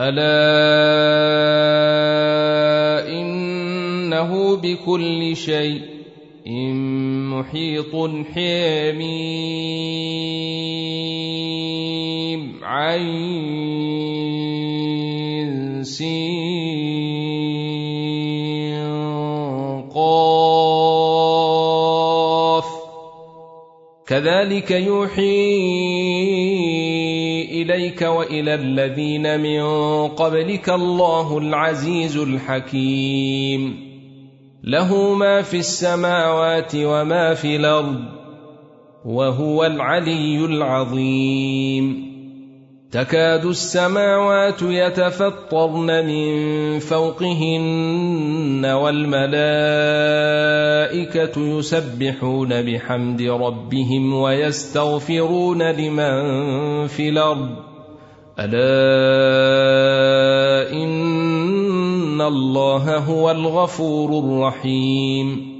ألا إنه بكل شيء محيط حميم عين سين قاف. كذلك يوحي إليك وإلى الذين من قبلك الله العزيز الحكيم. له ما في السماوات وما في الأرض وهو العلي العظيم. تكاد السماوات يتفطرن من فوقهن والملائكة يسبحون بحمد ربهم ويستغفرون لمن في الأرض. ألا إن الله هو الغفور الرحيم.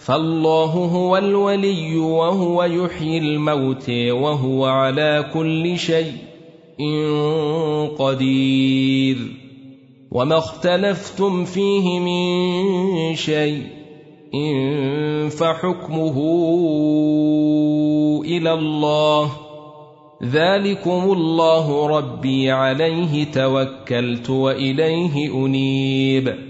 فالله هو الولي وهو يحيي الموت وهو على كل شيء قدير. وما اختلفتم فيه من شيء إن فحكمه إلى الله. ذلكم الله ربي عليه توكلت وإليه أنيب.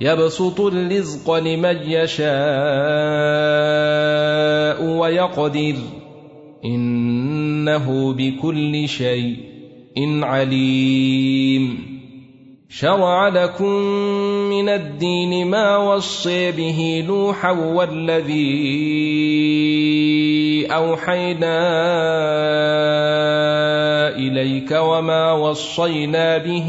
يبسط الرزق لمن يشاء ويقدر. إنه بكل شيء عليم. شرع لكم من الدين ما وصي به نوحا والذي أوحينا إليك وما وصينا به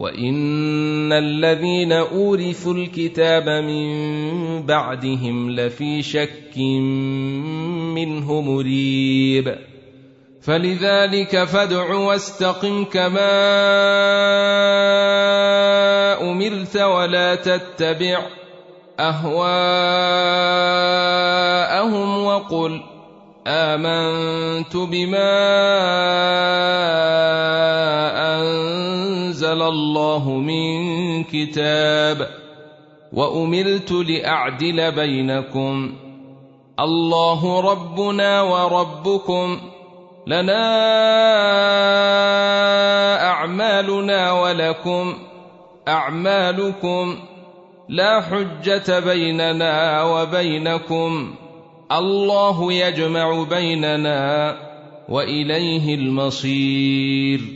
وان الذين اورثوا الكتاب من بعدهم لفي شك منه مريب فلذلك فادع واستقم كما امرت ولا تتبع اهواءهم وقل امنت بما أنزل الله من كتاب وأمرت لأعدل بينكم. الله ربنا وربكم. لنا أعمالنا ولكم أعمالكم. لا حجة بيننا وبينكم. الله يجمع بيننا وإليه المصير.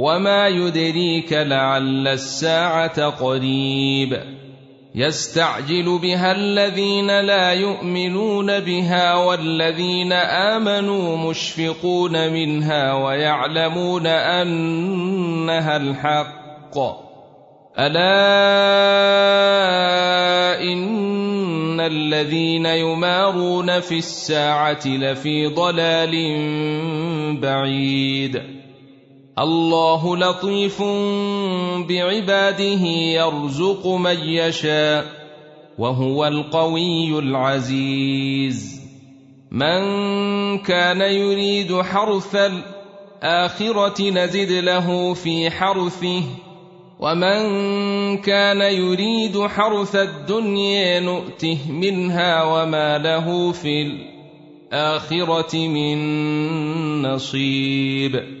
وما يدريك لعل الساعة قريب يستعجل بها الذين لا يؤمنون بها والذين امنوا مشفقون منها ويعلمون انها الحق الا ان الذين يمارون في الساعة لفي ضلال بعيد الله لطيف بعباده يرزق من يشاء وهو القوي العزيز. من كان يريد حرث الآخرة نزد له في حرثه ومن كان يريد حرث الدنيا نؤته منها وما له في الآخرة من نصيب.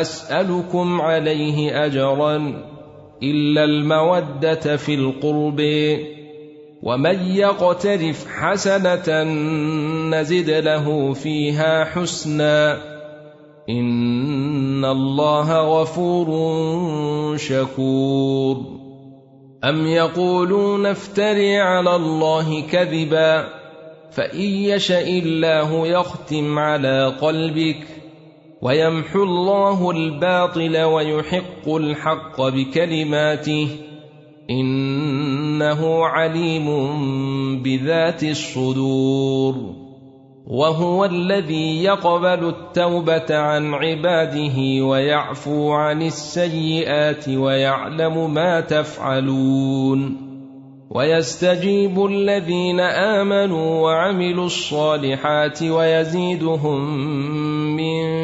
اسالكم عليه اجرا إلا المودة في القرب. ومن يقترف حسنة نزد له فيها حسنا. إن الله غفور شكور. أم يقولون افتري على الله كذبا فإن يشا الله يختم على قلبك. ويمحو الله الباطل ويحق الحق بكلماته إنه عليم بذات الصدور وهو الذي يقبل التوبة عن عباده ويعفو عن السيئات ويعلم ما تفعلون ويستجيب الذين آمنوا وعملوا الصالحات ويزيدهم من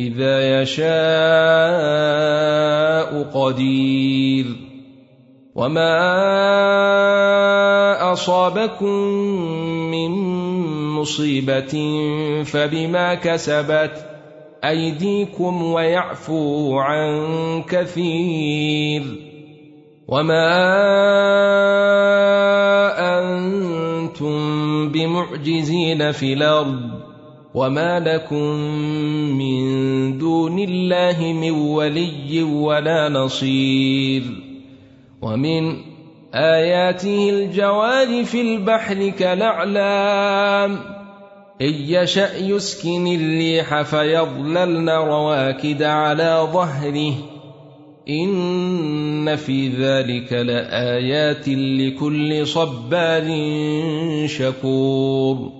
إذا يشاء قدير. وما اصابكم من مصيبه فبما كسبت ايديكم ويعفو عن كثير. وما أنتم بمعجزين في الأرض وما لكم من دون الله من ولي ولا نصير ومن اياته الجوار في البحر كالاعلام ان يشا يسكن الريح فيظللن رواكد على ظهره ان في ذلك لايات لكل صبار شكور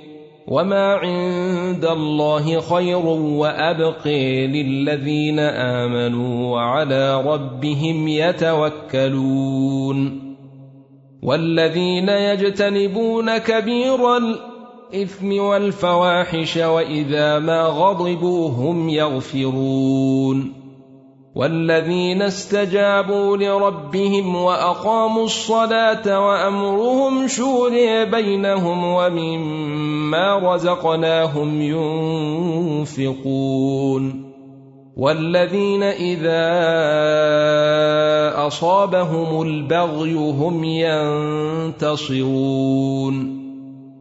وما عند الله خير وابق للذين امنوا وعلى ربهم يتوكلون والذين يجتنبون كبير الاثم والفواحش واذا ما غضبوا هم يغفرون والذين استجابوا لربهم وأقاموا الصلاة وأمرهم شوري بينهم ومما رزقناهم ينفقون والذين إذا أصابهم البغي هم ينتصرون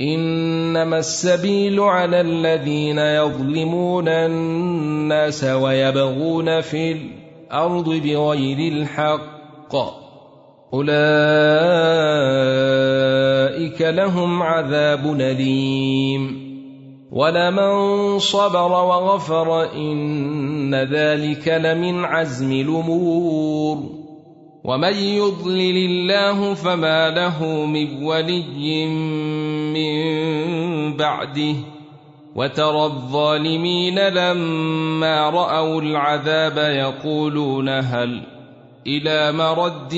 إنما السبيل على الذين يظلمون الناس ويبغون في الأرض بغير الحق. أولئك لهم عذاب أليم. ولمن صبر وغفر إن ذلك لمن عزم الأمور. ومن يضلل الله فما له من ولي من بعده وترى الظالمين لما رأوا العذاب يقولون هل إلى مرد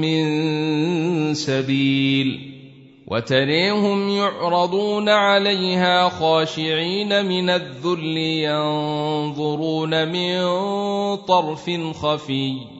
من سبيل وتريهم يعرضون عليها خاشعين من الذل ينظرون من طرف خفي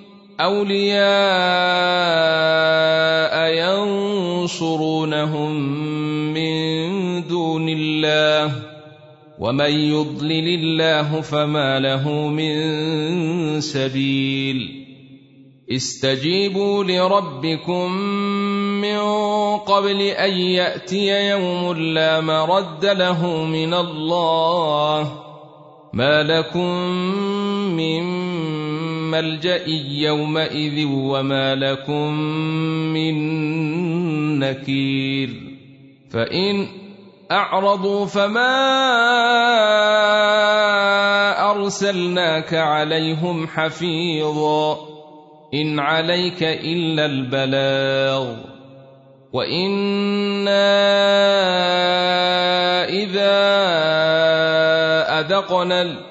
أولياء ينصرونهم من دون الله ومن يضلل الله فما له من سبيل استجيبوا لربكم من قبل أن يأتي يوم لا مرد له من الله ما لكم من ملجا يومئذ وما لكم من نكير. فإن أعرضوا فما أرسلناك عليهم حفيظا. إن عليك إلا البلاغ. وإنا إذا أذقنا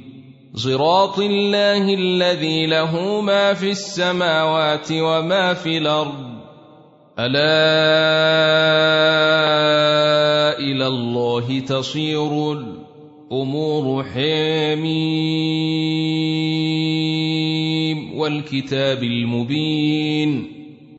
صراط الله الذي له ما في السماوات وما في الأرض. ألا إلى الله تصير الأمور حميم والكتاب المبين.